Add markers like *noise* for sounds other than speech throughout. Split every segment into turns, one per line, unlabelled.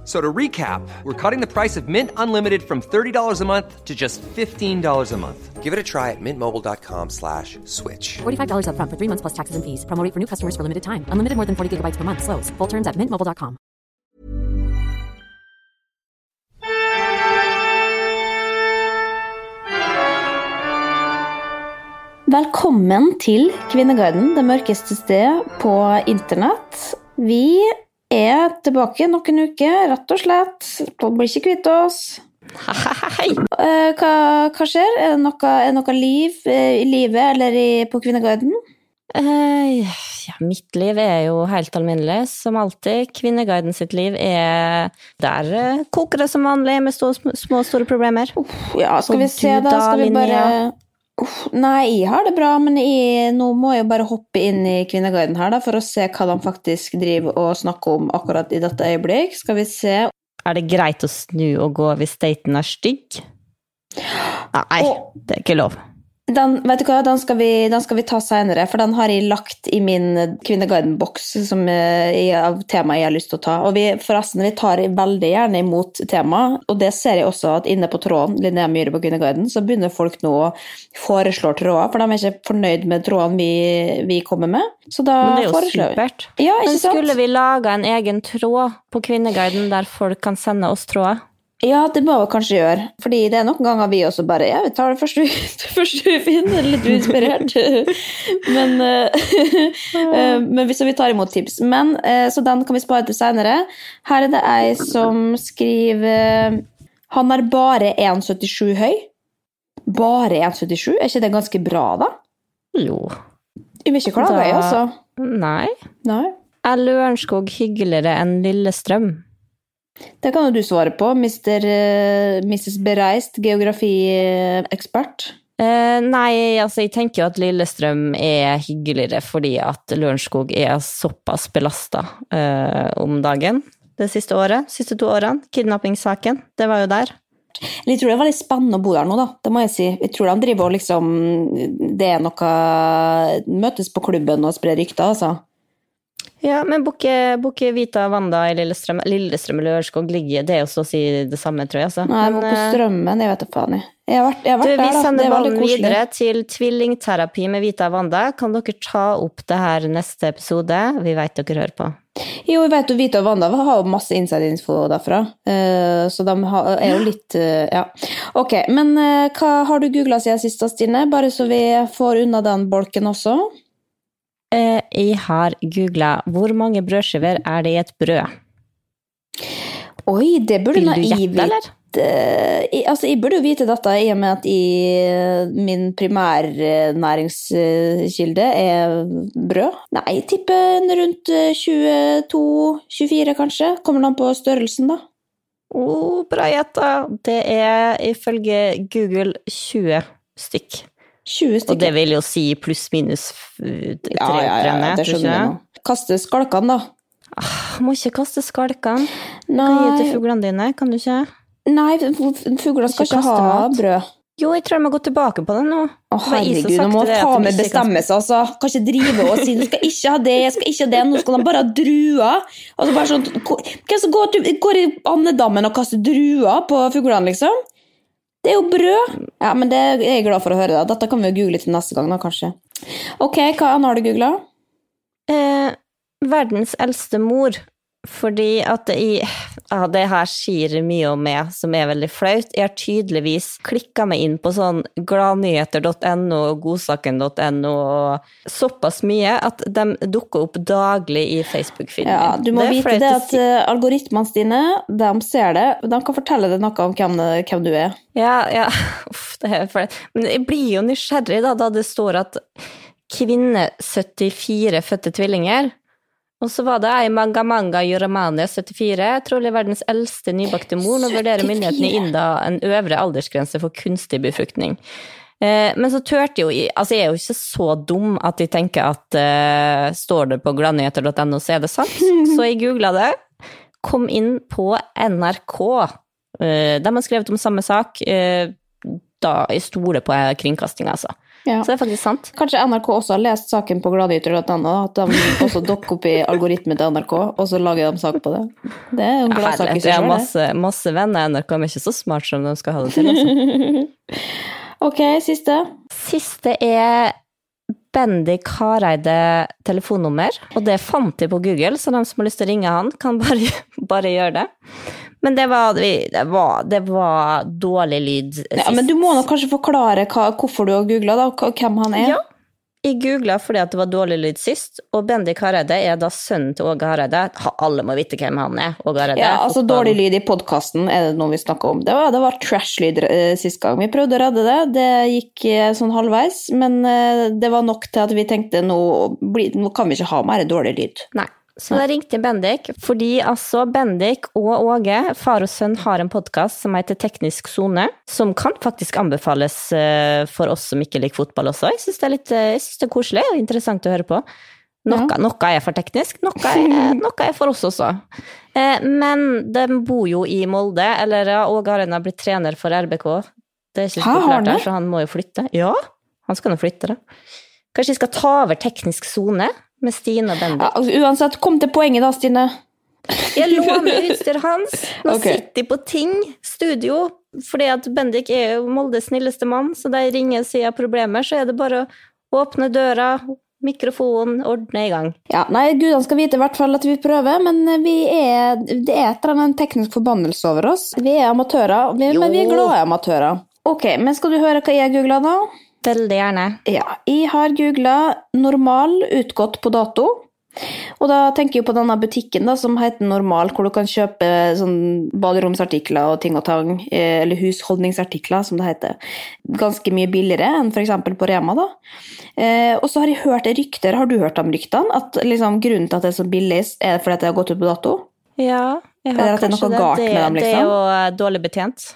F- So to recap, we're cutting the price of Mint Unlimited from $30 a month to just $15 a month. Give it a try at mintmobile.com slash switch.
$45 upfront for three months plus taxes and fees. Promo for new customers for limited time. Unlimited more than 40 gigabytes per month. Slows. Full terms at mintmobile.com.
Velkommen til Kvinneguiden, det mørkeste sted på internett. Vi er tilbake nok en uke, rett og slett. Dere blir ikke kvitt oss.
Hei!
Eh, Hva, hva skjer? Er det noe, er det noe liv eh, i livet eller i, på Kvinneguiden?
Eh, ja, mitt liv er jo helt alminnelig, som alltid. Kvinneguiden sitt liv er Der eh, koker det som vanlig, med stå, små og store problemer.
Ja, skal vi se, da, Skal vi bare Uff, Nei, jeg har det bra, men jeg, nå må jeg bare hoppe inn i Kvinneguiden her da, for å se hva de faktisk driver og snakker om akkurat i dette øyeblikk. Skal vi se.
Er det greit å snu og gå hvis daten er stygg? Nei,
oh.
det er ikke lov.
Den, vet du hva, den skal, vi, den skal vi ta senere, for den har jeg lagt i min Kvinneguiden-boks som eh, av temaet jeg har lyst til å ta. Og vi, forresten, vi tar veldig gjerne imot temaet, og det ser jeg også at inne på tråden, Linnea Myhre på Kvinneguiden, så begynner folk nå å foreslå tråder, for de er ikke fornøyd med trådene vi, vi kommer med. Så da
Men det er jo
foreslår
supert.
Ja,
Men skulle vi laga en egen tråd på Kvinneguiden der folk kan sende oss tråder?
Ja, det må vi kanskje gjøre. Fordi det er noen ganger vi også bare Ja, vi tar det første vi, *laughs* det første vi finner, litt uinspirert. *laughs* men, eh, *laughs* eh, men hvis vi tar imot tips. Men, eh, så den kan vi spare til senere. Her er det ei som skriver Han er bare 1,77 høy. Bare 1,77? Er ikke det ganske bra, da?
Jo.
Vi vil ikke klage, altså.
Nei.
Nei.
Er Lørenskog hyggeligere enn Lillestrøm?
Det kan jo du svare på, Mr. eh, Mrs. Bereist, geografiekspert.
Eh, nei, altså jeg tenker jo at Lillestrøm er hyggeligere fordi at Lørenskog er såpass belasta eh, om dagen det siste året. Siste to årene. Kidnappingssaken, det var jo der.
Jeg tror det er veldig spennende å bo der nå, da. Det må jeg si. Jeg tror de driver og liksom Det er noe Møtes på klubben og sprer rykter, altså.
Ja, men Bukke, Bukke Vita Wanda i Lillestrøm Lillestrøm og Ørskog ligger Det er jo så å si det samme, tror jeg. Altså.
Nei, jeg
Men,
må på
eh,
strømmen, jeg vet da faen. jeg. Jeg har vært, jeg har vært
vi
der, da. Vi
sender
er
ballen videre til tvillingterapi med Vita Wanda. Kan dere ta opp det her neste episode? Vi veit dere hører på.
Jo, vi vet jo Vita og Wanda har jo masse inside-info derfra, eh, så de har, er jo litt eh, Ja. Ok, men hva har du googla siden sist, Stine? Bare så vi får unna den bolken også.
Eh, jeg har googla 'hvor mange brødskiver er det i et brød'?
Oi, det burde nå jeg vite.
eller?
Jeg, altså, jeg burde jo vite dette i og med at jeg, min primærnæringskilde er brød. Nei, jeg tipper rundt 22-24, kanskje. Kommer det an på størrelsen, da.
Oh, bra gjetta! Det er ifølge Google 20 stykk.
20 stykker.
Og det vil jo si pluss-minus tre
ja, ja, ja,
brenne,
det skjønner
jeg.
nå. Kaste skalkene, da.
Må ikke kaste skalkene. Nei. Kan gi til fuglene dine, kan du ikke?
nei fuglene skal
Ikke
ha
mat.
brød.
Jo, jeg tror jeg må gå tilbake på det nå.
Å, herregud, nå må
sagte det, at
faen
de
meg bestemme seg, altså. Kan ikke drive og si 'du skal ikke ha det, jeg skal ikke ha det', nå skal de bare ha druer. Altså bare sånn, Hvem som går, går i andedammen og kaster druer på fuglene, liksom? Det er jo brød! Ja, men det er jeg glad for å høre. da. Dette kan vi jo google til neste gang, da, kanskje. Ok, hva annet har du googla?
Eh, verdens eldste mor. Fordi at det ja, Det her sier mye om meg, som er veldig flaut. Jeg har tydeligvis klikka meg inn på sånn gladnyheter.no og godsaken.no og såpass mye at de dukker opp daglig i Facebook-filmen.
Ja, du må
Det
vite det at
si.
eh, algoritmene dine, de ser det. De kan fortelle deg noe om hvem, hvem du er.
Ja, ja. *laughs* Uff, det er flaut. Men jeg blir jo nysgjerrig da, da det står at kvinne 74 fødte tvillinger. Og så var det ei Mangamanga Yuramania 74, trolig verdens eldste nybakte mor. Nå vurderer myndighetene i Inda en øvre aldersgrense for kunstig befruktning. Eh, men så turte jo Altså, jeg er jo ikke så dum at jeg tenker at eh, står det på gladnyheter.no, så er det sant. *laughs* Så jeg googla det. Kom inn på NRK. Eh, de har skrevet om samme sak. Eh, da jeg stoler på kringkastinga, altså.
Ja.
Så det er faktisk sant.
Kanskje NRK også har lest saken på gladyter.no, at de også dukker opp i algoritmen til NRK, og så lager de sak på det. Det er jo en gladsak i
seg
seg
jeg har masse, masse venner i NRK, men ikke så smart som de skal ha det til. Altså. *laughs*
Ok, siste.
Siste er Bendik Hareide telefonnummer, og det fant de på Google, så de som har lyst til å ringe han, kan bare, *laughs* bare gjøre det. Men det var, det var, det var dårlig lyd sist.
Ja, men du må nok kanskje forklare hva, hvorfor du har googla, da, hvem han er.
Ja. Jeg googla fordi at det var dårlig lyd sist, og Bendik Hareide er da sønnen til Åge Hareide. Alle må vite hvem han er. Åge Hareide.
Ja, altså Dårlig lyd i podkasten er det noe vi snakker om. Det var, det var trash-lyd eh, sist gang. Vi prøvde å redde det, det gikk eh, sånn halvveis. Men eh, det var nok til at vi tenkte nå, bli, nå kan vi ikke ha mer dårlig lyd.
Nei. Så da ringte jeg Bendik, fordi altså Bendik og Åge, far og sønn, har en podkast som heter Teknisk sone, som kan faktisk anbefales eh, for oss som ikke liker fotball også. Jeg syns det eh, det er koselig og interessant å høre på. Noe, noe er for teknisk, noe er, *laughs* noe er for oss også. Eh, Men de bor jo i Molde, eller Åge har har blitt trener for RBK. Det er ikke så populært der, så han må jo flytte. Ja, han skal nå flytte, da. Kanskje vi skal ta over teknisk sone med Stine og Bendik?
Ja, altså, uansett, kom til poenget da, Stine.
Jeg låner utstyret hans. Nå
okay.
sitter de på ting, studio, fordi at Bendik er jo Moldes snilleste mann, så de ringer og sier problemer, så er det bare å åpne døra, mikrofon, ordne i gang.
Ja, nei, gudene skal vite i hvert fall at vi prøver, men vi er, det er et eller annet teknisk forbannelse over oss. Vi er amatører, men vi er glade amatører. Ok, men skal du høre hva jeg googla da?
Veldig gjerne.
Ja, jeg har googla 'normal utgått på dato'. Og da tenker jeg på denne butikken da, som heter Normal, hvor du kan kjøpe sånn baderomsartikler og ting og tang, eh, eller husholdningsartikler, som det heter. Ganske mye billigere enn f.eks. på Rema. da. Eh, og så har jeg hørt rykter, har du hørt om ryktene? At liksom, grunnen til at det er så billig, er fordi det har gått ut på dato?
Ja, jeg
Eller
har
at det er noe galt
det.
med dem, liksom?
Det er
liksom?
jo eh, dårlig betjent.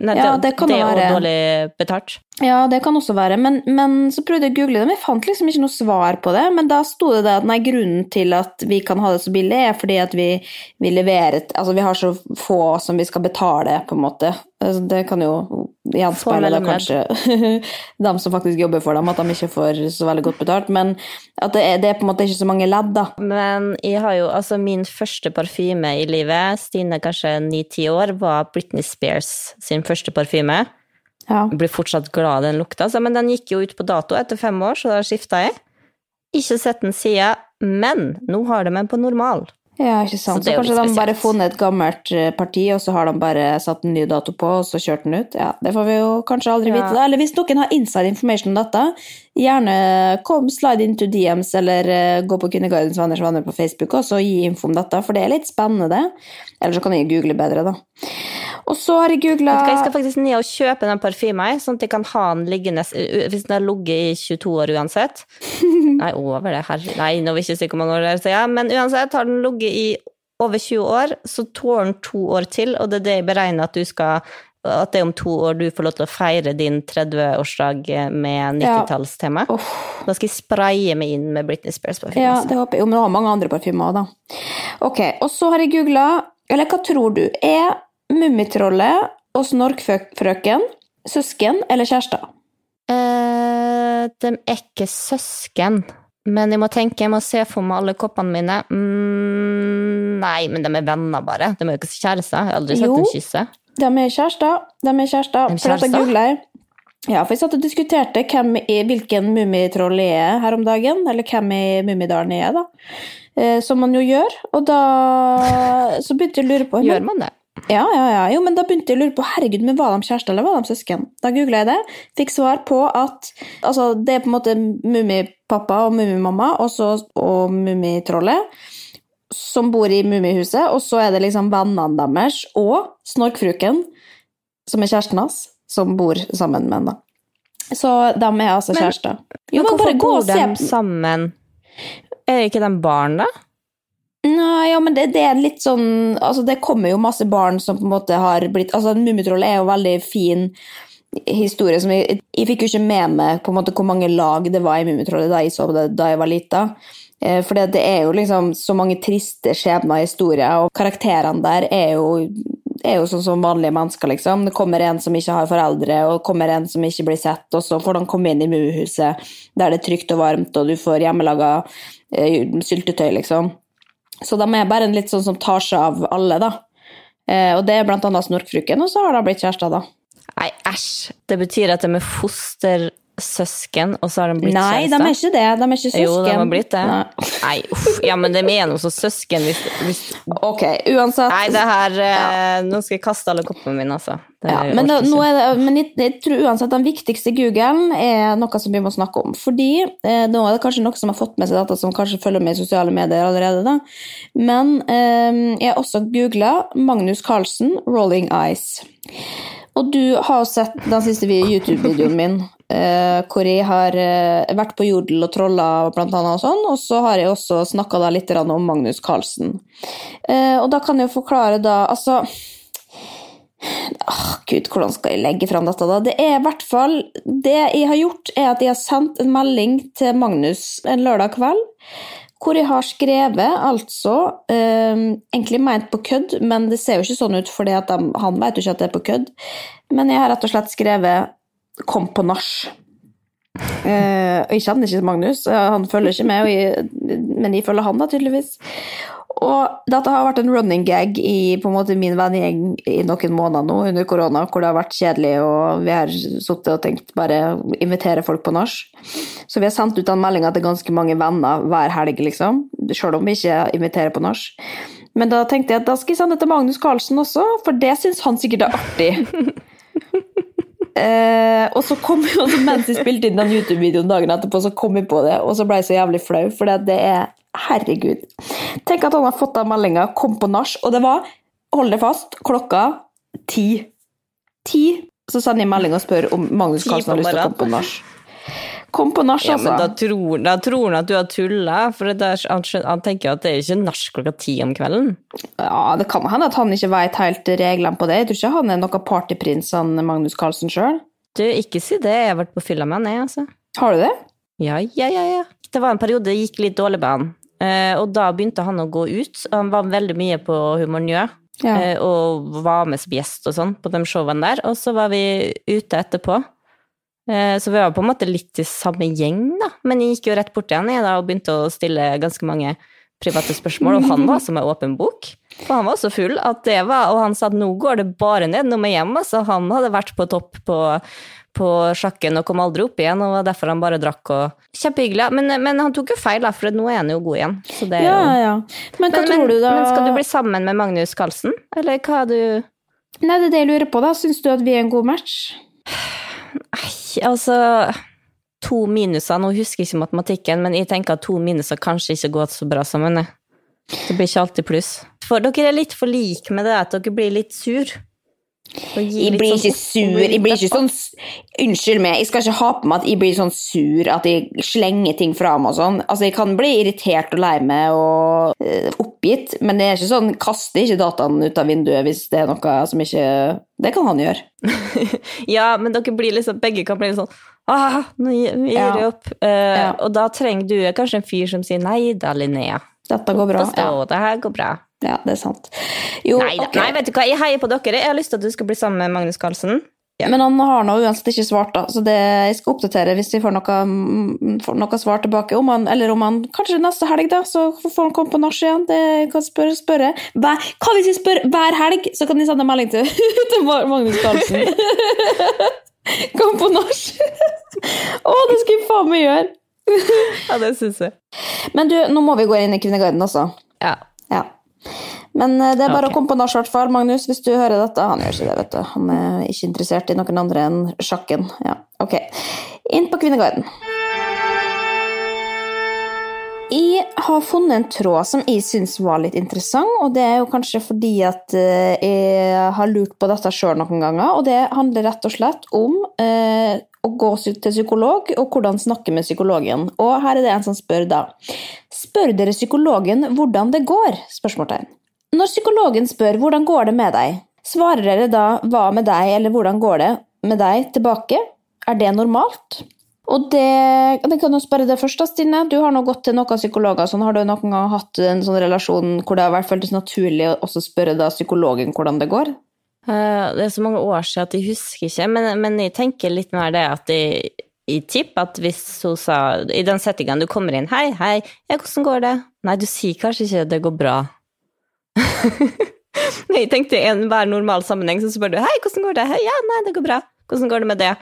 Nei,
Ja,
det,
det kan
det
det
er jo dårlig betalt.
Ja, det kan også være, men, men så prøvde jeg å google det, men jeg fant liksom ikke noe svar på det. Men da sto det at nei, grunnen til at vi kan ha det så billig, er fordi at vi, vi leverer Altså vi har så få som vi skal betale, på en måte. Altså, Det kan jo gjenspeile da kanskje *laughs* dem som faktisk jobber for dem, at de ikke får så veldig godt betalt. Men at det er, det er på en måte ikke så mange ledd, da.
Men jeg har jo, altså min første parfyme i livet, Stine kanskje ni-ti år, var Britney Spears sin første parfyme.
Ja.
Jeg blir fortsatt glad av den lukta, men den gikk jo ut på dato etter fem år, så da skifta jeg. Ikke sett den siden, men nå har de en på normal.
Ja, ikke sant.
Så
Så, kanskje de bare funnet et gammelt eh, parti, og så har de bare satt en ny dato på, og så kjørt den ut. Ja, Det får vi jo kanskje aldri
Ja.
vite. da. Eller hvis noen har inside information om dette, gjerne kom slide into DMs, eller eh, gå på Kvinneguidens venners venner på Facebook og gi info om dette, for det er litt spennende. Eller så kan jeg google bedre, da. Og så har jeg googla
du Jeg skal faktisk ned og kjøpe den parfymen, sånn at jeg kan ha den liggende uh, Hvis den har ligget i 22 år uansett. *laughs* Nei, over det, herre. Nei, nå vil jeg ikke si hvor mange år det er, ja, men uansett, har den ligget i over 20 år, så tåler den to år til, og det er det jeg beregner at du skal at det er om to år du får lov til å feire din 30-årsdag med 90-tallstema. Da skal jeg spraye meg inn med Britney Spears-parfyme.
Ja, det håper jeg. Men det har mange andre parfymer òg, da. Ok, og så har jeg googla Eller hva tror du? Er Mummitrollet og Snorkfrøken Søsken eller kjærester?
Eh, de er ikke søsken, men jeg må tenke, jeg må se for meg alle koppene mine. Mm, nei, men de er venner, bare. De er jo ikke kjærester. Jeg har aldri sett
Jo.
dem kysse.
De er kjærester. De er kjærester.
De er
For jeg. Ja, for jeg satt og diskuterte hvem er, hvilken mummitroll jeg er her om dagen, eller hvem i Mummidalen jeg er, da. Eh, som man jo gjør. Og da så begynte jeg å lure på
Gjør man det?
Ja, ja, ja. Jo, men da begynte jeg å lure på herregud, men var de kjærester eller var de søsken? Da googla jeg det, fikk svar på at altså, det er på en måte mummipappa og mummimamma og, mummitrollet som bor i mummihuset, og så er det liksom vennene deres og snorkfruken, som er kjæresten hans, som bor sammen med henne. Så de er altså kjærester. Jo,
Men
men
hvorfor bor de sammen? Er ikke de barn, da?
Nei, ja, men det, det er litt sånn Altså, det kommer jo masse barn som på en måte har blitt Altså, Mummitrollet er jo veldig fin historie som jeg, jeg fikk jo ikke med meg på en måte hvor mange lag det var i Mummitrollet da jeg så det da jeg var lita. Eh, For det, er jo liksom så mange triste skjebner i historier, og karakterene der er jo, er jo sånn som vanlige mennesker, liksom. Det kommer en som ikke har foreldre, og det kommer en som ikke blir sett, og så får de komme inn i Mummihuset der det er trygt og varmt, og du får hjemmelaga eh, syltetøy, liksom. Så de er bare en litt sånn som tar seg av alle, da. Eh, og det er blant annet Snorkfruken, og så har de blitt kjærester, da.
Nei, æsj. Det betyr at de er fostersøsken, og så har de blitt
Nei, de er ikke det. De er ikke søsken.
Jo, de har blitt det.
Nei.
Nei, uff. Ja, men de er noe så søsken hvis, hvis
Ok, uansett.
Nei, det her ja. Nå skal jeg kaste alle koppene mine, altså.
Ja, men, det, det, men jeg, jeg tror uansett den viktigste Googlen er noe som vi må snakke om. Fordi eh, nå er det kanskje noen som har fått med seg dette, som kanskje følger med i sosiale medier allerede. da. Men eh, jeg har også googla Magnus Carlsen, 'Rolling Eyes'. Og du har sett den siste YouTube-videoen min, eh, hvor jeg har eh, vært på Jodel og trolla blant og sånn, og så har jeg også snakka litt om Magnus Carlsen. Eh, og da kan jeg jo forklare da Altså Åh, Gud, hvordan skal jeg legge fram dette, da? Det er i hvert fall Det jeg har gjort, er at jeg har sendt en melding til Magnus en lørdag kveld. Hvor jeg har skrevet, altså eh, Egentlig ment på kødd, men det ser jo ikke sånn ut, for han vet jo ikke at det er på kødd. Men jeg har rett og slett skrevet 'kom på nach'. Eh, jeg kjenner ikke Magnus, han følger ikke med, jeg, men jeg følger han da, tydeligvis. Og dette har vært en running gag i på en måte min vennegjeng i noen måneder nå under korona, hvor det har vært kjedelig, og vi har sittet og tenkt bare invitere folk på nach. Så vi har sendt ut den meldinga til ganske mange venner hver helg, liksom, sjøl om vi ikke inviterer på nach. Men da tenkte jeg at da skal jeg sende til Magnus Carlsen også, for det syns han sikkert er artig. *laughs* Eh, og så kom jo, *laughs* mens jeg spilte inn den YouTube-videoen dagen etterpå, så kom jeg på det, og så ble jeg så jævlig flau, for det er Herregud. Tenk at han har fått den meldinga, kom på nach, og det var, hold deg fast, klokka ti. Ti. Så sender jeg melding og spør om Magnus Carlsen har lyst til å komme på nach. Kom på nach,
Ja, men da
altså.
tror, da tror han at du har tulla, for det er, han, han tenker at det er ikke nach klokka ti om kvelden.
Ja, det kan hende at han ikke vet helt reglene på det. Jeg tror ikke han er noen partyprins, han Magnus Carlsen sjøl.
Du, ikke si det, jeg har vært på fylla med han, jeg, altså.
Har du det?
Ja, ja, ja, ja. Det var en periode det gikk litt dårlig med han. Eh, og da begynte han å gå ut. Han var veldig mye på Humor Njø.
Ja.
eh, og var med som gjest og sånn på de showene der. Og så var vi ute etterpå. Eh, så vi var på en måte litt i samme gjeng, da. Men jeg gikk jo rett bort til han jeg, da, og begynte å stille ganske mange private spørsmål, og han var som en åpen bok. For han var så full at det var Og han sa at nå går det bare ned, nå må jeg hjem. Altså, han hadde vært på topp på, på sjakken og kom aldri opp igjen, og var derfor han bare drakk og Kjempehyggelig. Men, men han tok jo feil, da, for nå er han jo god igjen. Så det
Ja,
jo
ja. Men hva
men,
tror du, da?
men skal du bli sammen med Magnus Carlsen, eller hva du
Nei, det er det jeg lurer på, da. Syns du at vi er en god match?
Nei, altså To minuser, nå husker jeg ikke matematikken, men jeg tenker at to minuser kanskje ikke går så bra sammen. Det blir ikke alltid pluss. For dere er litt for like med det at dere blir litt sur. Gir
Jeg blir
sånn
ikke sur. Jeg blir ikke sånn Unnskyld meg, jeg skal ikke ha på meg at jeg blir sånn sur at jeg slenger ting fra meg og sånn. Altså, jeg kan bli irritert og lei meg og øh, oppgitt, men det er ikke sånn Kaster ikke dataen ut av vinduet hvis det er noe som ikke Det kan han gjøre. *laughs*
Ja, men dere blir liksom, begge kan bli litt sånn ah, nå gir jeg
Ja.
opp. Uh,
Ja.
Og da trenger du kanskje en fyr som sier nei da, Linnea.
Dette går bra. Ja,
det her går bra.
Ja det er sant. Jo,
Nei, da. nei, vet du hva, jeg heier på dere. Jeg har lyst til at du skal bli sammen med Magnus Carlsen.
Men han har nå uansett ikke svart, da, så det, jeg skal oppdatere hvis vi får noe, mm, får noe svar tilbake. Om han, eller om han kanskje neste helg, da, så får han komme på nach igjen. Det kan spørre. spørre. Hver, hva hvis vi spør hver helg, så kan de sende melding til, *laughs* til Magnus Carlsen. *laughs* Kom på nach! Å, det skal vi faen meg gjøre!
Ja, det syns jeg.
Men du, nå må vi gå inn i Kvinneguiden også.
Ja.
Ja. Men eh, det er bare
okay.
å komme på nach, hvert fall. Magnus, hvis du hører dette. Han gjør ikke det, vet du. Han er ikke interessert i noen andre enn sjakken. Ja, ok. Inn på Kvinneguiden. Jeg har funnet en tråd som jeg syns var litt interessant, og det er jo kanskje fordi at eh, jeg har lurt på dette sjøl noen ganger, og det handler rett og slett om eh, å gå til psykolog og hvordan snakke med psykologen. Og her er det en som spør da. Spør dere psykologen hvordan det går? Spørsmålstegn. Når psykologen spør hvordan går det med deg, svarer dere da hva med deg eller hvordan går det med deg tilbake? Er det normalt? Og det, det kan jo spørre deg først, da, Stine. Du har nå gått til noen psykologer. Sånn, har du noen gang hatt en sånn relasjon hvor det har vært føltes naturlig å spørre da psykologen hvordan det går?
Eh, Det er så mange år siden at jeg husker ikke, men, men jeg tenker litt mer det at jeg, jeg tipper at hvis hun sa I den settingen du kommer inn 'Hei, hei, ja, hvordan går det?' Nei, du sier kanskje ikke 'det går bra'. *laughs* jeg tenkte i enhver normal sammenheng så spør du 'Hei, hvordan går det?' Hei, 'Ja, nei, det går bra'. Hvordan går det med det?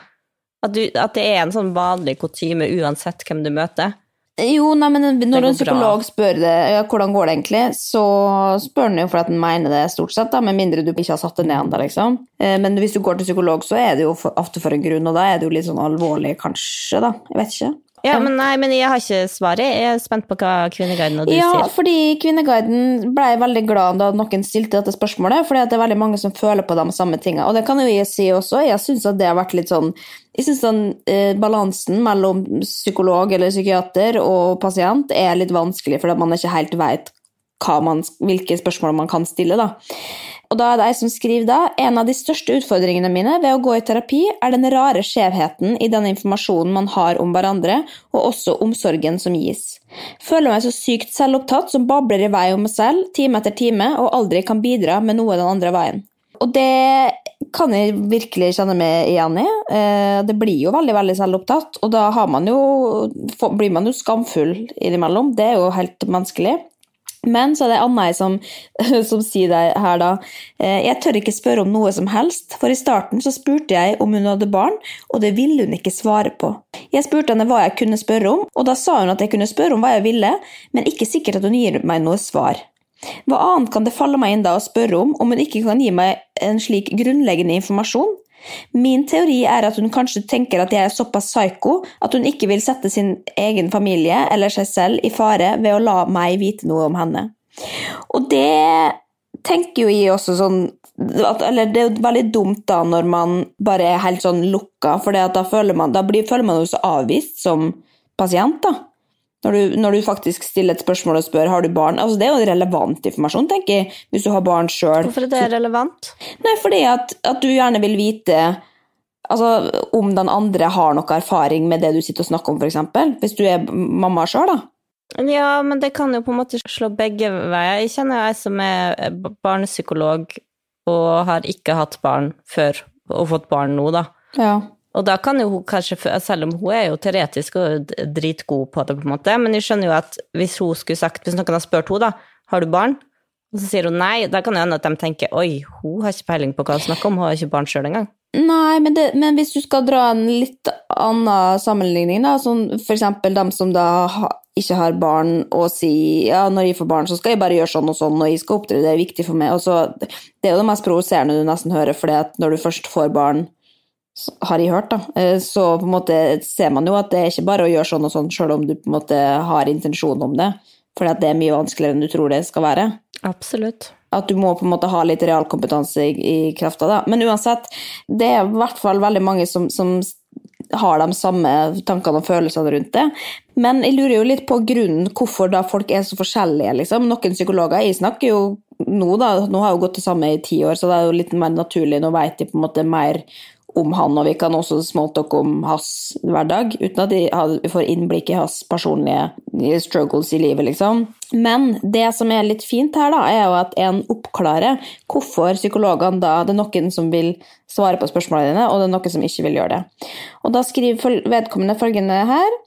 At, du, at det er en sånn vanlig kutyme uansett hvem du møter.
Jo, nei, men når
en
en
bra.
psykolog spør det, ja, hvordan går det egentlig, så spør han jo for at han mener det stort sett, da, med mindre du ikke har satt det ned ennå, liksom. Eh, Men hvis du går til psykolog, så er det jo ofte for en grunn, og da er det jo litt sånn alvorlig, kanskje, da. Jeg vet ikke.
Ja, men nei, men jeg har ikke svaret. Jeg er spent på hva Kvinneguiden og du
Ja,
sier.
fordi Kvinneguiden ble veldig glad da noen stilte dette spørsmålet, fordi det er veldig mange som føler på de samme tingene. Og det kan jo jeg si også, jeg syns at det har vært litt sånn Jeg syns den eh, balansen mellom psykolog eller psykiater og pasient er litt vanskelig, fordi man ikke helt vet hvilke spørsmål man kan stille, da. Og da er det ei som skriver da en av de største utfordringene mine ved å gå i terapi er den rare skjevheten i den informasjonen man har om hverandre, og også omsorgen som gis. Føler meg så sykt selvopptatt som babler i vei om meg selv time etter time og aldri kan bidra med noe den andre veien. Og det kan jeg virkelig kjenne meg igjen i. Eh, Det blir jo veldig veldig selvopptatt, og da man jo, blir man jo skamfull innimellom. Det er jo helt menneskelig. Men så er det Anna som, *laughs* som sier det her da. eh, Jeg tør ikke spørre om noe som helst, for i starten så spurte jeg om hun hadde barn, og det ville hun ikke svare på. Jeg spurte henne hva jeg kunne spørre om, og da sa hun at jeg kunne spørre om hva jeg ville, men ikke sikkert at hun gir meg noe svar. Hva annet kan det falle meg inn da å spørre om, om hun ikke kan gi meg en slik grunnleggende informasjon? Min teori er at hun kanskje tenker at jeg er såpass psyko at hun ikke vil sette sin egen familie eller seg selv i fare ved å la meg vite noe om henne. Og det tenker jo jeg også sånn at, Eller det er jo veldig dumt da når man bare er helt sånn lukka, for da føler man, da blir, føler man jo så avvist som pasient, da. Når du, når du faktisk stiller et spørsmål og spør har du barn. Altså, det er jo relevant informasjon, tenker jeg, hvis du har barn sjøl.
Hvorfor er det relevant?
Nei, fordi at, at du gjerne vil vite altså, om den andre har noe erfaring med det du sitter og snakker om, f.eks. Hvis du er mamma sjøl, da.
Ja, men det kan jo på en måte slå begge veier. Jeg kjenner ei som er barnepsykolog og har ikke hatt barn før, og fått barn nå, da.
Ja.
Og da kan jo hun kanskje, selv om hun er jo teoretisk og dritgod på det, på en måte, men jeg skjønner jo at hvis hun skulle sagt, hvis noen har spurt henne, da, har du barn? Og så sier hun nei, da kan det hende at de tenker oi, hun har ikke peiling på hva hun snakker om, hun har ikke barn sjøl engang.
Nei, men, det, men hvis du skal dra en litt annen sammenligning, da, som for eksempel dem som da ikke har barn og sier ja, når jeg får barn, så skal jeg bare gjøre sånn og sånn, og jeg skal opptre, det er viktig for meg. Og så, det er jo det mest provoserende du nesten hører, for når du først får barn, har jeg hørt, da, eh, så på en måte ser man jo at det er ikke bare å gjøre sånn og sånn, selv om du på en måte har intensjon om det, for det er mye vanskeligere enn du tror det skal være.
Absolutt.
At du må på en måte ha litt realkompetanse i, i krafta, da. Men uansett, det er i hvert fall veldig mange som, som har de samme tankene og følelsene rundt det. Men jeg lurer jo litt på grunnen hvorfor da folk er så forskjellige, liksom. Noen psykologer Jeg snakker jo nå, da, nå har jeg jo gått det samme i ti år, så det er jo litt mer naturlig. Nå vet jeg på en måte mer om han, og vi kan også smalltalke om hans hverdag, uten at vi får innblikk i hans personlige struggles i livet, liksom. Men det som er litt fint her, da, er jo at en oppklarer hvorfor psykologene da Det er noen som vil svare på spørsmålene dine, og det er noen som ikke vil gjøre det. Og da skriver vedkommende følgende her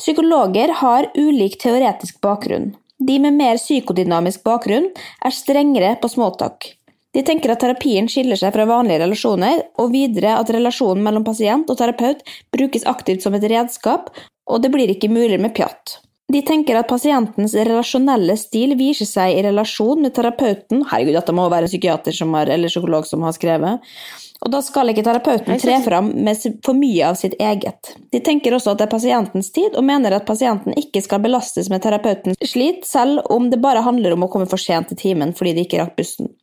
Psykologer har ulik teoretisk bakgrunn. De med mer psykodynamisk bakgrunn er strengere på smalltalk. De tenker at terapien skiller seg fra vanlige relasjoner, og videre at relasjonen mellom pasient og terapeut brukes aktivt som et redskap, og det blir ikke mulig med pjatt. De tenker at pasientens relasjonelle stil viser seg i relasjon med terapeuten Herregud, dette må være en psykiater har, eller psykolog som har skrevet. Og da skal ikke terapeuten tre fram med for mye av sitt eget. De tenker også at det er pasientens tid, og mener at pasienten ikke skal belastes med terapeutens slit, selv om det bare handler om å komme for sent til timen fordi de ikke rakk bussen.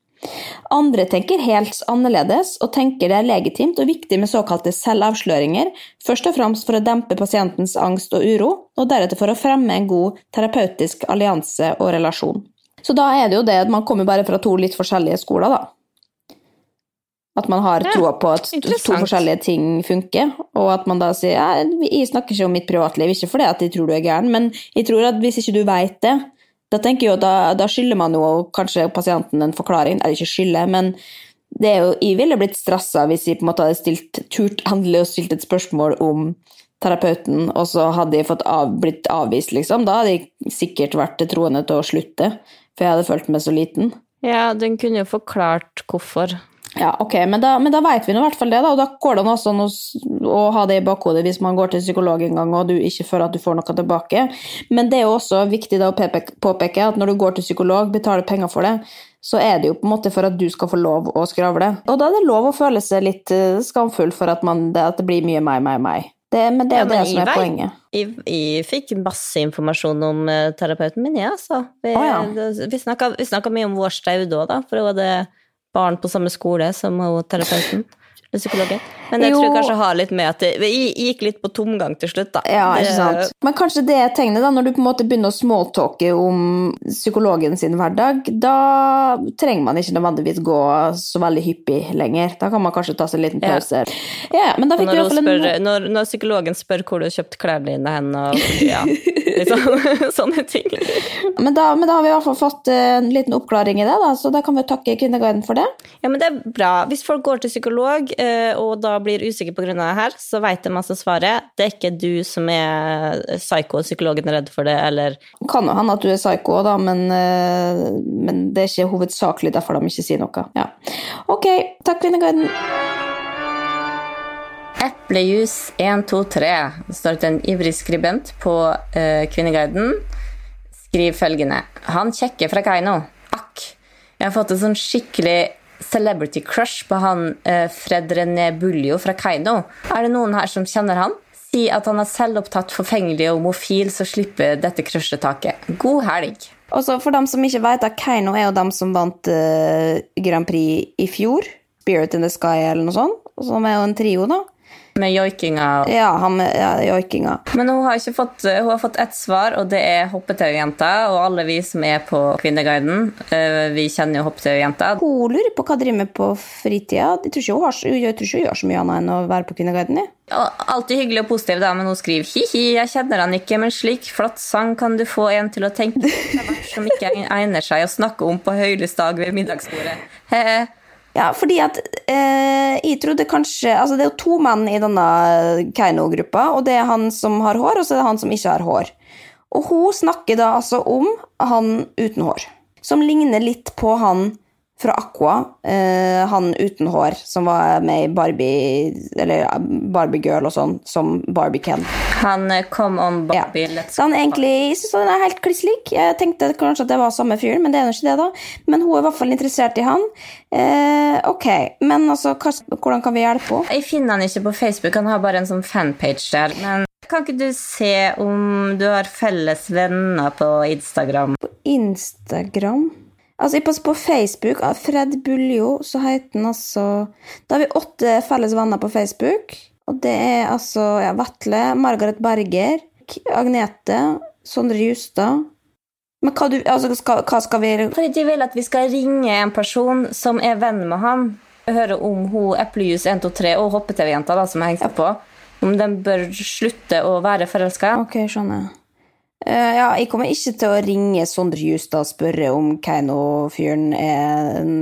Andre tenker helt annerledes og tenker det er legitimt og viktig med såkalte selvavsløringer, først og fremst for å dempe pasientens angst og uro, og deretter for å fremme en god terapeutisk allianse og relasjon. Så da er det jo det at man kommer bare fra to litt forskjellige skoler, da. At man har troa på at to forskjellige ting funker, og at man da sier ja, jeg snakker ikke om mitt privatliv, ikke fordi at de tror du er gæren, men jeg tror at hvis ikke du veit det, da tenker jeg jo, da, da skylder man jo kanskje pasienten en forklaring. Eller ikke skylder, men det er jo, jeg ville blitt stressa hvis jeg på en måte hadde stilt, turt endelig og stilt et spørsmål om terapeuten, og så hadde jeg av, blitt avvist, liksom. Da hadde jeg sikkert vært troende til å slutte, for jeg hadde følt meg så liten.
Ja, den kunne jo forklart hvorfor.
Ja, ok, men da, men da vet vi nå i hvert fall det, da. Og da går det an å, å, ha det i bakhodet hvis man går til psykolog en gang og du ikke føler at du får noe tilbake. Men det er jo også viktig da å påpeke at når du går til psykolog, betaler penger for det, så er det jo på en måte for at du skal få lov å skravle. Og da er det lov å føle seg litt eh, skamfull for at, man, at det blir mye meg, meg, meg. Det, men det er jo ja, det som er vei, poenget.
Jeg, fikk masse informasjon om uh, terapeuten min, jeg, altså. Vi, ah, ja. vi snakka mye om vår staude òg, da. For det var det barn på samme skole som terapeuten? psykologen. Men jeg jo. tror kanskje har litt med at det gikk litt på tomgang til slutt, da.
Ja, ikke sant. Men kanskje det er tegnet, da, når du på en måte begynner å smalltalke om psykologen sin hverdag, da trenger man ikke nødvendigvis gå så veldig hyppig lenger. Da kan man kanskje ta seg en liten pause. Ja, ja men da fikk
vi spør, en... når, når, psykologen spør hvor du har kjøpt klærne dine hen, og ja, liksom, *laughs* sånne ting.
Men da, men da, har vi i hvert fall fått en liten oppklaring i det, da, så da kan vi takke Kvinneguiden for det.
Ja, men det er bra. Hvis folk går til psykolog Eh, og da blir usikker pga. det her, så vet de altså svaret. Det er ikke du som er psyko, psykologen er redd for det, eller
Kan jo hende at du er psyko, da, men, eh, men, det er ikke hovedsakelig derfor de ikke sier noe. Ja. Ok, takk, Kvinneguiden.
Eplejus 123. Det står det en ivrig skribent på uh, Kvinneguiden Skriv følgende Han kjekker fra Keiino. Akk. Jeg har fått en sånn skikkelig celebrity crush på han eh, Fred René Buljo fra Keiino. Er det noen her som kjenner han? Si at han er selvopptatt, forfengelig og homofil, så slipper dette crushet taket. God helg.
Også for dem som ikke vet, Keiino er jo dem som vant uh, Grand Prix i fjor. Spirit in the Sky eller noe sånt. Som er jo en trio, da.
Med joikinga?
Ja, han med ja, joikinga.
Men hun har, ikke fått, hun har fått ett svar, og det er hoppetaujenta. Og alle vi som er på Kvinneguiden, eh, vi kjenner jo hoppetaujenta.
Hun lurer på hva driver med på fritida. Jeg tror ikke hun, har, jeg tror ikke hun gjør så mye annet enn å være på Kvinneguiden.
Alltid hyggelig og positiv, da, men hun skriver hi-hi, jeg kjenner han ikke, men slik flott sang kan du få en til å tenke som ikke *laughs* egner seg å snakke om på høylys dag ved middagsbordet. He-he.
Ja, fordi at eh, jeg trodde kanskje Altså, det er jo to menn i denne Keiino-gruppa, og det er han som har hår, og så er det han som ikke har hår. Og hun snakker da altså om han uten hår, som ligner litt på han fra Aqua, eh, han uten hår som var med i Barbie eller Barbie Girl og sånn, som Barbie Ken.
Han eh, kom om Barbie
ja. Så han egentlig jeg synes han er helt kliss lik. Jeg tenkte kanskje at det var samme fyren, men det er jo ikke det, da. Men hun er i hvert fall interessert i han. Eh, ok, men altså, hvordan kan vi hjelpe henne?
Jeg finner han ikke på Facebook, han har bare en sånn fanpage der. men... Kan ikke du se om du har felles venner på Instagram?
På Instagram? Altså, på Facebook. Fred Buljo, så heter han altså Da har vi åtte felles venner på Facebook. Og det er altså ja, Vetle, Margaret Berger, Agnete, Sondre Justad Men hva, du, altså, skal, hva skal vi
Fordi de vil at vi skal ringe en person som er venn med han. høre om hun Eplejus123 og Hoppe-TV-jenta som jeg hengte på, om de bør slutte å være forelska.
Ok, skjønner. Eh, ja, jeg kommer ikke til å ringe Sondre Justad og spørre om Keiino-fyren er en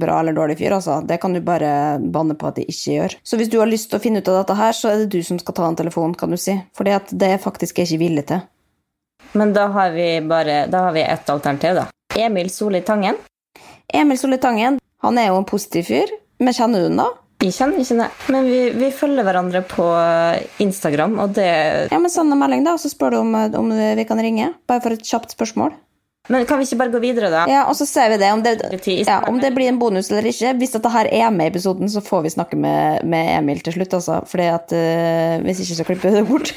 bra eller dårlig fyr, altså. Det kan du bare banne på at jeg ikke gjør. Så hvis du har lyst til å finne ut av dette her, så er det du som skal ta en telefon, kan du si. For det er faktisk jeg ikke villig til.
Men da har vi bare Da har vi ett alternativ, da. Emil Solli Tangen.
Emil Solli Tangen, han er jo en positiv fyr. Men kjenner du den, da?
Vi kjenner ikke det, men vi, vi, følger hverandre på Instagram, og det
Ja, men Send en melding, da, og så spør du om, om, vi kan ringe. Bare for et kjapt spørsmål.
Men kan vi ikke bare gå videre, da?
Ja, og så ser vi det, om det, ja, om det blir en bonus eller ikke. Hvis dette her er med i episoden, så får vi snakke med, med Emil til slutt, altså. Fordi at uh, Hvis ikke, så klipper vi det bort.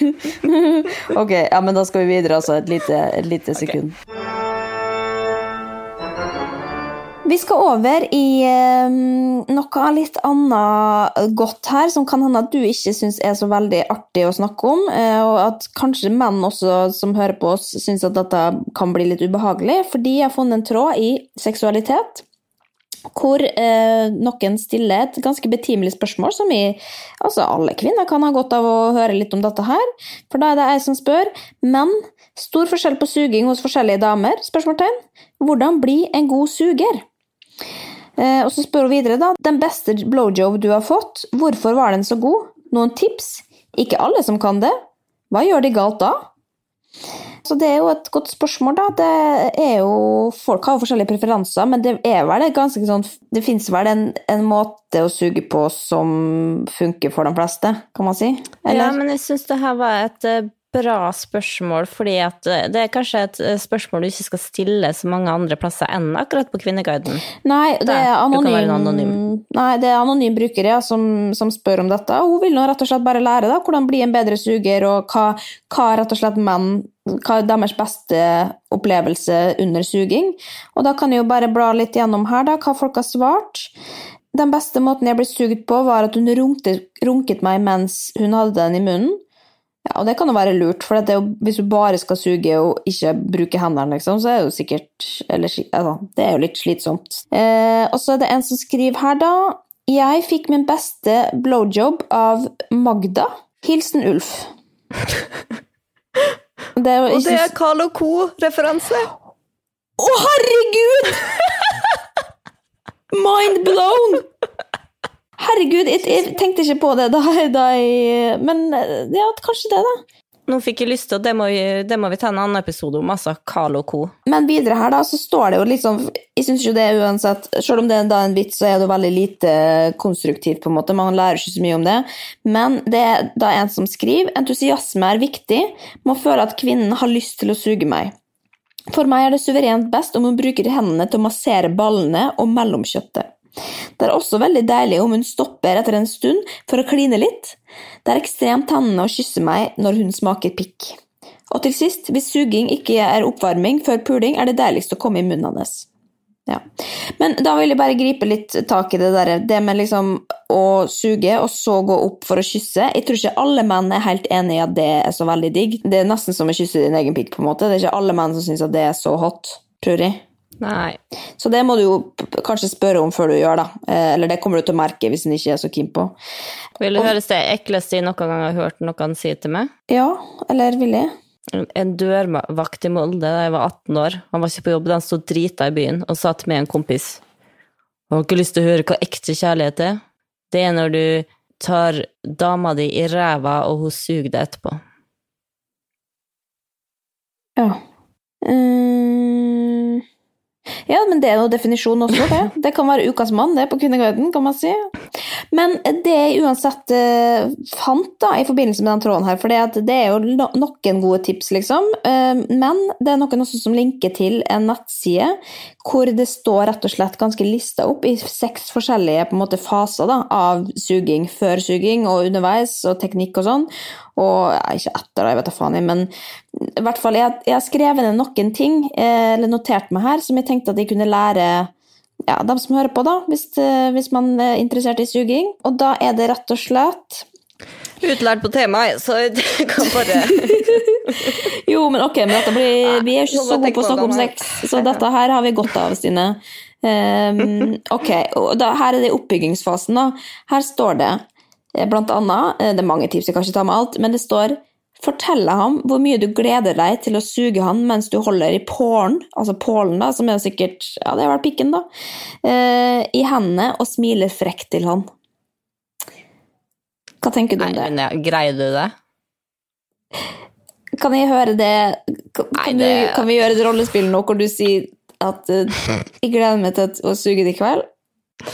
*laughs* ok, ja, men da skal vi videre, altså. Et lite, et lite sekund. Okay. Vi skal over i eh, noe litt annet godt her, som kan hende at du ikke syns er så veldig artig å snakke om, eh, og at kanskje menn også som hører på oss, syns at dette kan bli litt ubehagelig, fordi jeg har funnet en tråd i seksualitet. Hvor eh, noen stiller et ganske betimelig spørsmål, som vi, altså alle kvinner kan ha godt av å høre litt om dette her. For da er det jeg som spør. Men stor forskjell på suging hos forskjellige damer? spørsmålstegn. Hvordan bli en god suger? Eh, og så spør hun videre, da. Den beste blowjob du har fått, hvorfor var den så god? Noen tips? Ikke alle som kan det. Hva gjør de galt da? Så det er jo et godt spørsmål, da. Det er jo Folk har jo forskjellige preferanser, men det er vel det ganske sånn Det fins vel en, en, måte å suge på som funker for de fleste, kan man si?
Eller? Ja, men jeg syns det her var et eh, bra spørsmål, fordi at eh, det er kanskje et eh, spørsmål du ikke skal stille så mange andre plasser enn akkurat på Kvinneguiden.
Nei, det er anonym, anonym. Nei, det er anonym bruker ja, som, som, spør om dette. Hun vil nå rett og slett bare lære da, hvordan bli en bedre suger, og hva, hva rett og slett menn hva er deres beste opplevelse under suging. Og da kan jeg jo bare bla litt gjennom her, da, hva folk har svart. Den beste måten jeg ble sugd på, var at hun runket meg mens hun hadde den i munnen. Ja, og det kan jo være lurt, for jo, hvis du bare skal suge og ikke bruke hendene, liksom, så er det jo sikkert eller, altså, Det er jo litt slitsomt. Eh, og så er det en som skriver her, da. Jeg fikk min beste blowjob av Magda. Hilsen Ulf.
Det *laughs* og det er Carl Co.-referanse.
Å, herregud! *laughs* Mind blown! Herregud, jeg, jeg, tenkte ikke på det da, *laughs* da jeg Men ja, kanskje det, da.
Nå fikk jeg lyst til, og det må, vi, det må vi ta en annen episode om, altså Carl og co.
Men videre her, da, så står det jo liksom Jeg syns jo det er uansett Selv om det er da en vits, så er det jo veldig lite konstruktivt, på en måte. Man lærer ikke så mye om det. Men det er da en som skriver entusiasme er viktig. Må føle at kvinnen har lyst til å suge meg. For meg er det suverent best om hun bruker hendene til å massere ballene og mellomkjøttet. Det er også veldig deilig om hun stopper etter en stund for å kline litt. Det er ekstremt tennende å kysse meg når hun smaker pikk. Og til sist, hvis suging ikke er oppvarming før puling, er det deiligst å komme i munnen hennes. Ja. Men da vil jeg bare gripe litt tak i det der, det med liksom å suge og så gå opp for å kysse. Jeg tror ikke alle menn er helt enig i at det er så veldig digg. Det er nesten som å kysse din egen pikk, på en måte. Det er ikke alle menn som syns at det er så hot, tror jeg.
Nei.
Så det må du jo kanskje spørre om før du gjør, da. Eh, eller det kommer du til å merke hvis en ikke er så keen på.
Vil du høre det ekleste jeg noen gang har hørt noen si til meg?
Ja, eller vil jeg?
En dørvakt i Molde da jeg var 18 år. Han var ikke på jobb, han sto drita i byen og satt med en kompis Har ikke lyst til å høre hva ekte kjærlighet er? Det er når du tar dama di i ræva, og hun suger deg etterpå.
Ja. Mm. Ja, men det er jo definisjonen også, det. Det kan være ukas mann, det, på Kvinneguiden, kan man si. Men det jeg uansett uh, fant da, i forbindelse med den tråden her, for det, er jo no noen gode tips, liksom, uh, men det er noen også som linker til en nettside hvor det står rett og slett ganske lista opp i seks forskjellige måte, faser da, av suging. Før suging og underveis, og teknikk og sånn. Og ja, ikke etter, jeg vet da faen, men i hvert fall, jeg har skrevet ned noen ting, eh, eller notert meg her, som jeg tenkte at jeg kunne lære ja, dem som hører på, da, hvis, eh, hvis man er interessert i suging. Og da er det rett og slett
Utlært på temaet, så *laughs* det kan bare *laughs*
Jo, men ok, men blir, vi er ikke så gode på å snakke om sex, så dette her har vi godt av, Stine. Um, *laughs* ok, og da, her er det oppbyggingsfasen. da. Her står det eh, blant annet, eh, det er mange tips, jeg kan ikke ta med alt, men det står Fortelle ham hvor mye du gleder deg til å suge han mens du holder i pålen, altså pålen, da, som er jo sikkert Ja, det er vel pikken, da. eh, I hendene og smiler frekt til han. Hva tenker du om det?
men ja, greier du det?
Kan jeg høre det Kan,
Nei,
det... du, kan vi gjøre et rollespill nå hvor du sier at uh, *laughs* jeg gleder meg til å suge det i kveld?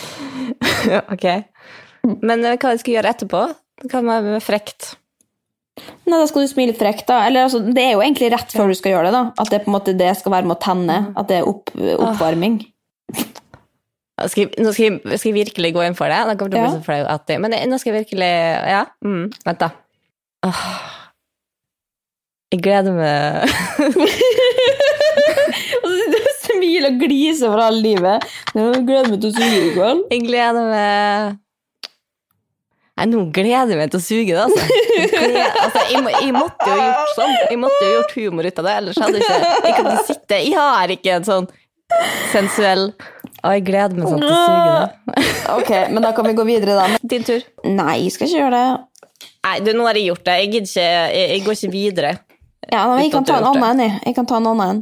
*laughs*
ok. Men eh, hva jeg skal gjøre etterpå? Hva med med frekt?
Nei, da skal du smile frekt, da. Eller altså, det er jo egentlig rett før du skal gjøre det, da. At det på en måte det skal være med å tenne. At det er opp, oppvarming.
Skal jeg, nå skal jeg, skal jeg virkelig gå inn for det. Da kommer til å bli så flau at Men det, nå skal jeg virkelig Ja, mm, vent, da. Åh. Jeg gleder meg *laughs*
du smiler og gliser for alle livet. Jeg gleder meg til å synge i kveld.
Jeg gleder meg Nei, nå gleder jeg meg til å suge det, altså. Jeg, gleder, altså, jeg, må, jeg måtte jo gjort sånn. Jeg måtte jo gjort humor ut av det, ellers hadde jeg ikke Jeg kan sitte Jeg har ikke en sånn sensuell Å, jeg gleder meg sånn til å suge det.
Ok, men da kan vi gå videre, da. *laughs*
Din tur.
Nei, jeg skal ikke gjøre det.
Nei, du, nå har jeg gjort det. Jeg gidder ikke Jeg, jeg går ikke videre.
Ja, men jeg kan ta en annen en. jeg. Jeg kan ta en annen en.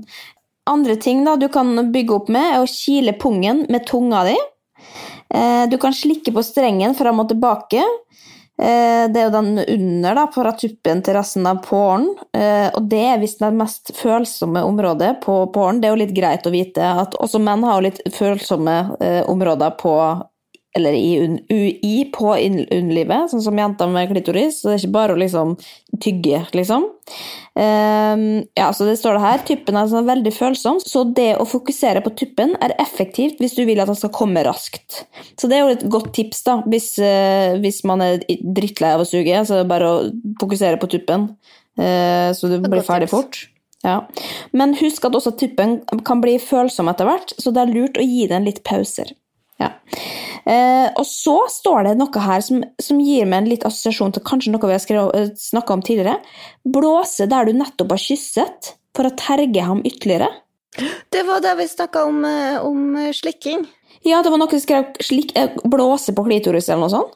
Andre ting da du kan bygge opp med, er å kile pungen med tunga di. Eh, Du kan slikke på strengen fram og tilbake. Eh, Det er jo den under, da, fra tuppen til resten av påren. Eh, Og det er visst det mest følsomme området på påren. Det er jo litt greit å vite at også menn har litt følsomme eh, områder på eller i un, UI på underlivet, sånn som jenter med klitoris. Så det er ikke bare å liksom tygge, liksom. Um, ja, så det står det her. Tuppen er sånn veldig følsom, så det å fokusere på tuppen er effektivt hvis du vil at den skal komme raskt. Så det er jo et godt tips, da, hvis, uh, hvis man er drittlei av å suge. Så det er bare å fokusere på tuppen, uh, så du blir ferdig
tips.
fort. Ja. Men husk at også tuppen kan bli følsom etter hvert, så det er lurt å gi den litt pauser. Ja. Eh, og så står det noe her som, som gir meg en litt assosiasjon til kanskje noe vi har snakka om tidligere. Blåse der du nettopp har kysset, for å terge ham ytterligere.
Det var da vi snakka om, eh, om eh, slikking.
Ja, det var noe som skrev slik, eh, blåse på klitoris eller noe sånt.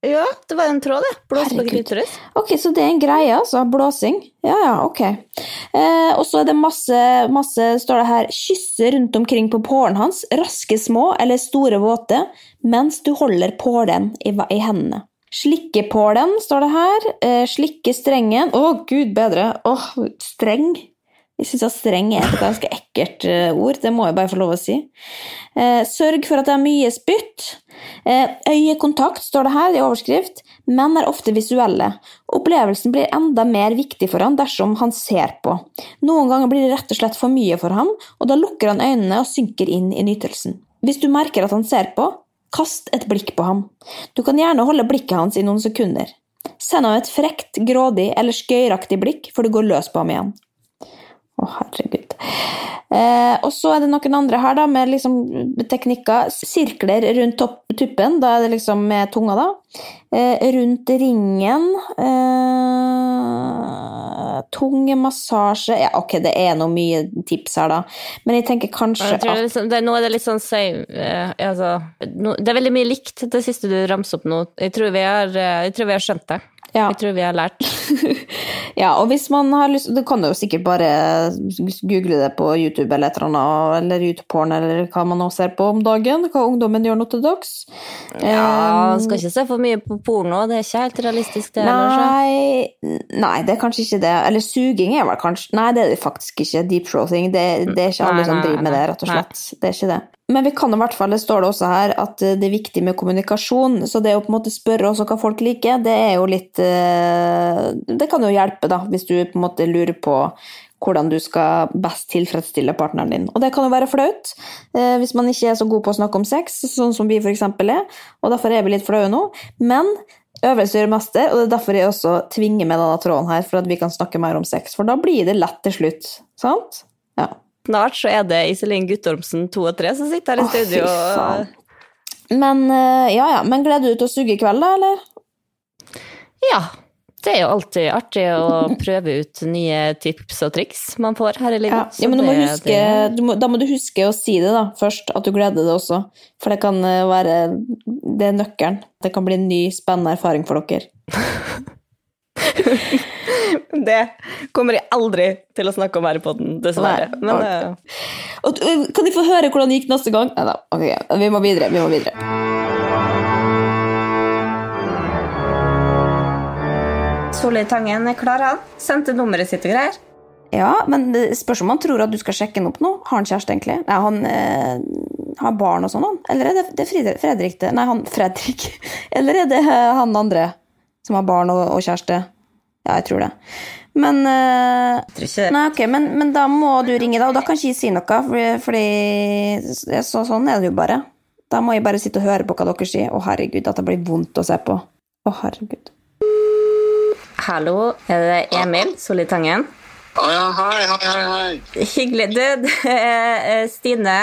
Ja, det var en tråd, det. Blåse på klitoris.
Ok, så det er en greie, altså. Blåsing. Ja, ja, ok. Eh, og så er det masse, masse, står det her, kysse rundt omkring på pålen hans, raske små eller store våte, mens du holder pålen i, i hendene. Slikke pålen, står det her. Eh, slikke strengen. Å, gud bedre. Åh, streng. Jeg syns at streng er et ganske ekkelt eh, ord, det må jeg bare få lov å si. Eh, sørg for at det er mye spytt. Eh, øyekontakt står det her i overskrift. Menn er ofte visuelle. Opplevelsen blir enda mer viktig for han dersom han ser på. Noen ganger blir det rett og slett for mye for ham, og da lukker han øynene og synker inn i nytelsen. Hvis du merker at han ser på, kast et blikk på ham. Du kan gjerne holde blikket hans i noen sekunder. Send ham et frekt, grådig eller skøyeraktig blikk før du går løs på ham igjen. Å, herregud. Eh, og så er det noen andre her da, med liksom teknikker. Sirkler rundt topp, tuppen, da er det liksom med tunga, da. Eh, rundt ringen. Eh, Tungemassasje Ja, ok, det er noe mye tips her, da. Men jeg tenker kanskje
Jeg det er
at
liksom, det, nå er det litt sånn same eh, altså, no, Det er veldig mye likt, det siste du ramser opp nå. Jeg tror vi har, tror vi har skjønt det.
Ja.
Jeg tror vi har lært. *laughs*
Ja, og hvis man har lyst Du kan jo sikkert bare google det på YouTube eller et eller annet, eller YouTube-porn, eller hva man nå ser på om dagen. Hva ungdommen gjør nå til dags.
Ja, skal ikke se for mye på porno, det er ikke helt realistisk det
Nei, nei, det er kanskje ikke det. Eller suging er vel kanskje Nei, det er det faktisk ikke. Deep throating. Det, det er ikke alle
Nei,
som driver med det, rett og slett. Det er ikke det. Men vi kan i hvert fall, det står det også her, at eh, det er viktig med kommunikasjon. Så det å på en måte spørre også hva folk liker, det er jo litt eh, Det kan jo hjelpe, da, hvis du på en måte lurer på hvordan du skal best tilfredsstille partneren din. Og det kan jo være flaut eh, hvis man ikke er så god på å snakke om sex, sånn som vi f.eks. er. Og derfor er vi litt flaue nå. Men øvelse gjør mester, og det er derfor jeg også tvinger med denne tråden her, for at vi kan snakke mer om sex. For da blir det lett til slutt. Sant? Ja.
Snart så er det Iselin Guttormsen 2 og 3 som sitter her i
Åh,
studio. og-
Men eh, ja, ja. Men gleder du deg til å suge i kveld, da, eller?
Ja. Det er jo alltid artig å *laughs* prøve ut nye tips og triks man får her i livet. Ja,
ja, men du må huske, du må, da må du huske å si det da, først, at du gleder deg også. For det kan eh, være Det er nøkkelen. Det kan bli en ny, spennende erfaring for dere. *laughs*
Det kommer jeg aldri til å snakke om her i podden, dessverre.
Nei,
Men
ok.
eh,
øh, kan de få høre hvordan det gikk neste gang? Nei da, ok, vi må videre. Vi må videre.
Solveig Tangen er klar, han. Sendte nummeret sitt og greier.
Ja, men det spørs om han tror at du skal sjekke han opp nå. Har han kjæreste, egentlig? Nei, han eh, har barn og sånn, han. Eller er det, det er Fredrik, det? Nei, han Fredrik. *laughs* Eller er det eh, han andre som har barn og, og kjæreste? Ja, jeg tror det. Men
det.
Nei, okay, men, men da må du ringe, da. Og da kan ikke jeg si noe, fordi, fordi så, Sånn er det jo bare. Da må jeg bare sitte og høre på hva dere sier. Å, herregud, at det blir vondt å se på. Å, herregud.
Hallo, er det Emil Solli Tangen?
Å ja, hei, hei, hei.
Hyggelig. Du, *laughs* Stine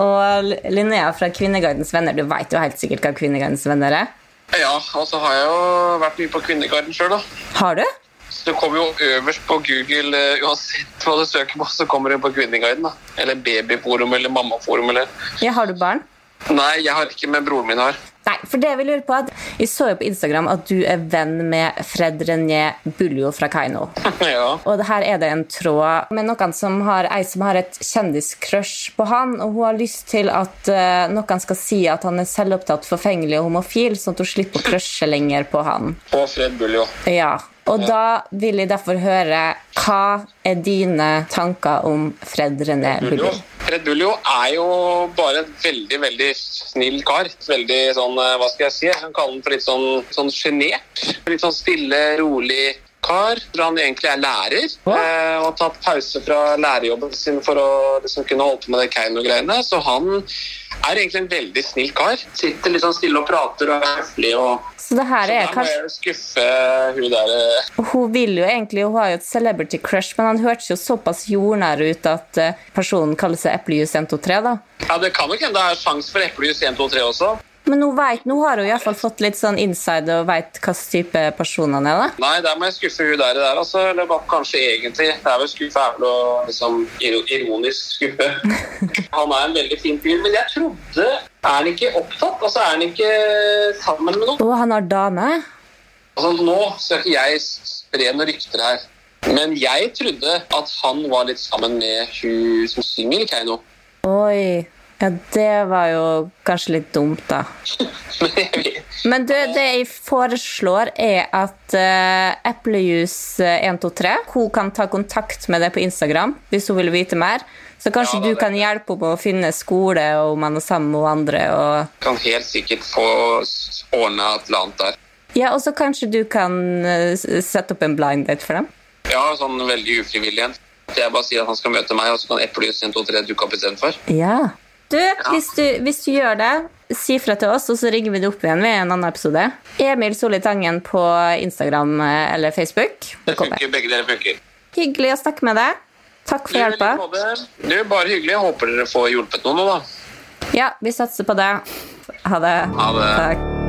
og Linnea fra Kvinnegardens venner. Du veit jo helt sikkert hva Kvinnegardens venner er?
Ja, og så har jeg jo vært mye på Kvinnegarden sjøl, da.
Har du?
Så det kommer jo øverst på Google eh, uansett hva du søker på, så kommer det på Kvinneguiden. da. Eller Babyforum eller Mammaforum eller
Ja, har du barn?
Nei, jeg har ikke, men broren min har.
Nei, for det vi lurer på at Jeg så jo på Instagram at du er venn med Fred René Buljo fra Kaino. *laughs*
ja.
Og her er det en tråd med noen som har, ei som har et kjendiscrush på han, og hun har lyst til at uh, noen skal si at han er selvopptatt, forfengelig og homofil, sånn at hun slipper å crushe lenger på han.
Og Fred Buljo.
Ja, og da vil jeg derfor høre hva er dine tanker om Fred René Buljo?
Fred Buljo er jo bare en veldig, veldig snill kar. Veldig sånn, eh, hva skal jeg si, jeg kan kalle han for litt sånn, sånn sjenert. Litt sånn stille, rolig kar. hvor han egentlig er lærer, eh, og har tatt pause fra lærerjobben sin for å liksom kunne holde på med det Keiino-greiene. Så han er egentlig en veldig snill kar. Sitter litt sånn stille og prater og er høflig. og...
Så det her
Så
er
der må
kanskje
jeg skuffe hun der eh,
Hun vil jo egentlig, hun har jo et celebrity crush, men han hørtes jo såpass jordnær ut at eh, personen kaller seg Eplejus 123, da.
Ja, det kan nok hende det er sjanse for eplejus 1, 2, 3 også.
Men nå, vet, nå har hun iallfall fått litt sånn inside og veit hvilken type person han er, da.
Nei, der må jeg skuffe hun der, der altså. Eller kanskje egentlig. Det er vel skuffe er vel å liksom ironisk skuffe. *laughs* Han er en veldig fin fyr, men jeg trodde Er han ikke opptatt? Altså, er han ikke sammen med noen?
Og han har dame.
Altså, nå skal ikke jeg spre noen rykter her, men jeg trodde at han var litt sammen med hun som synger Keiino.
Oi. Ja, det var jo kanskje litt dumt, da. *laughs*
Men
du, det jeg foreslår, er at uh, Eplejus123 Hun kan ta kontakt med deg på Instagram hvis hun vil vite mer. Så kanskje
Ja,
du kan hjelpe henne med å finne skole, og om han er sammen med andre. Og...
kan helt sikkert få ordna et eller annet der.
Ja, og så kanskje du kan eh, sette opp en blind date for dem.
Ja, sånn veldig ufrivillig en. Jeg bare sier at han skal møte meg, og så kan eplejus 1, 2, 3 dukke opp istedenfor.
Ja. Du, hvis du, hvis du gjør det, si fra til oss, og så ringer vi det opp igjen ved en annen episode. Emil Solli Tangen på Instagram eh, eller Facebook.
Det funker, begge dere funker.
Hyggelig å snakke med deg. Takk for hjelpa.
Du, bare hyggelig. Jeg håper dere får hjulpet noen nå, da.
Ja, vi satser på det. Ha det.
Ha det.
Takk.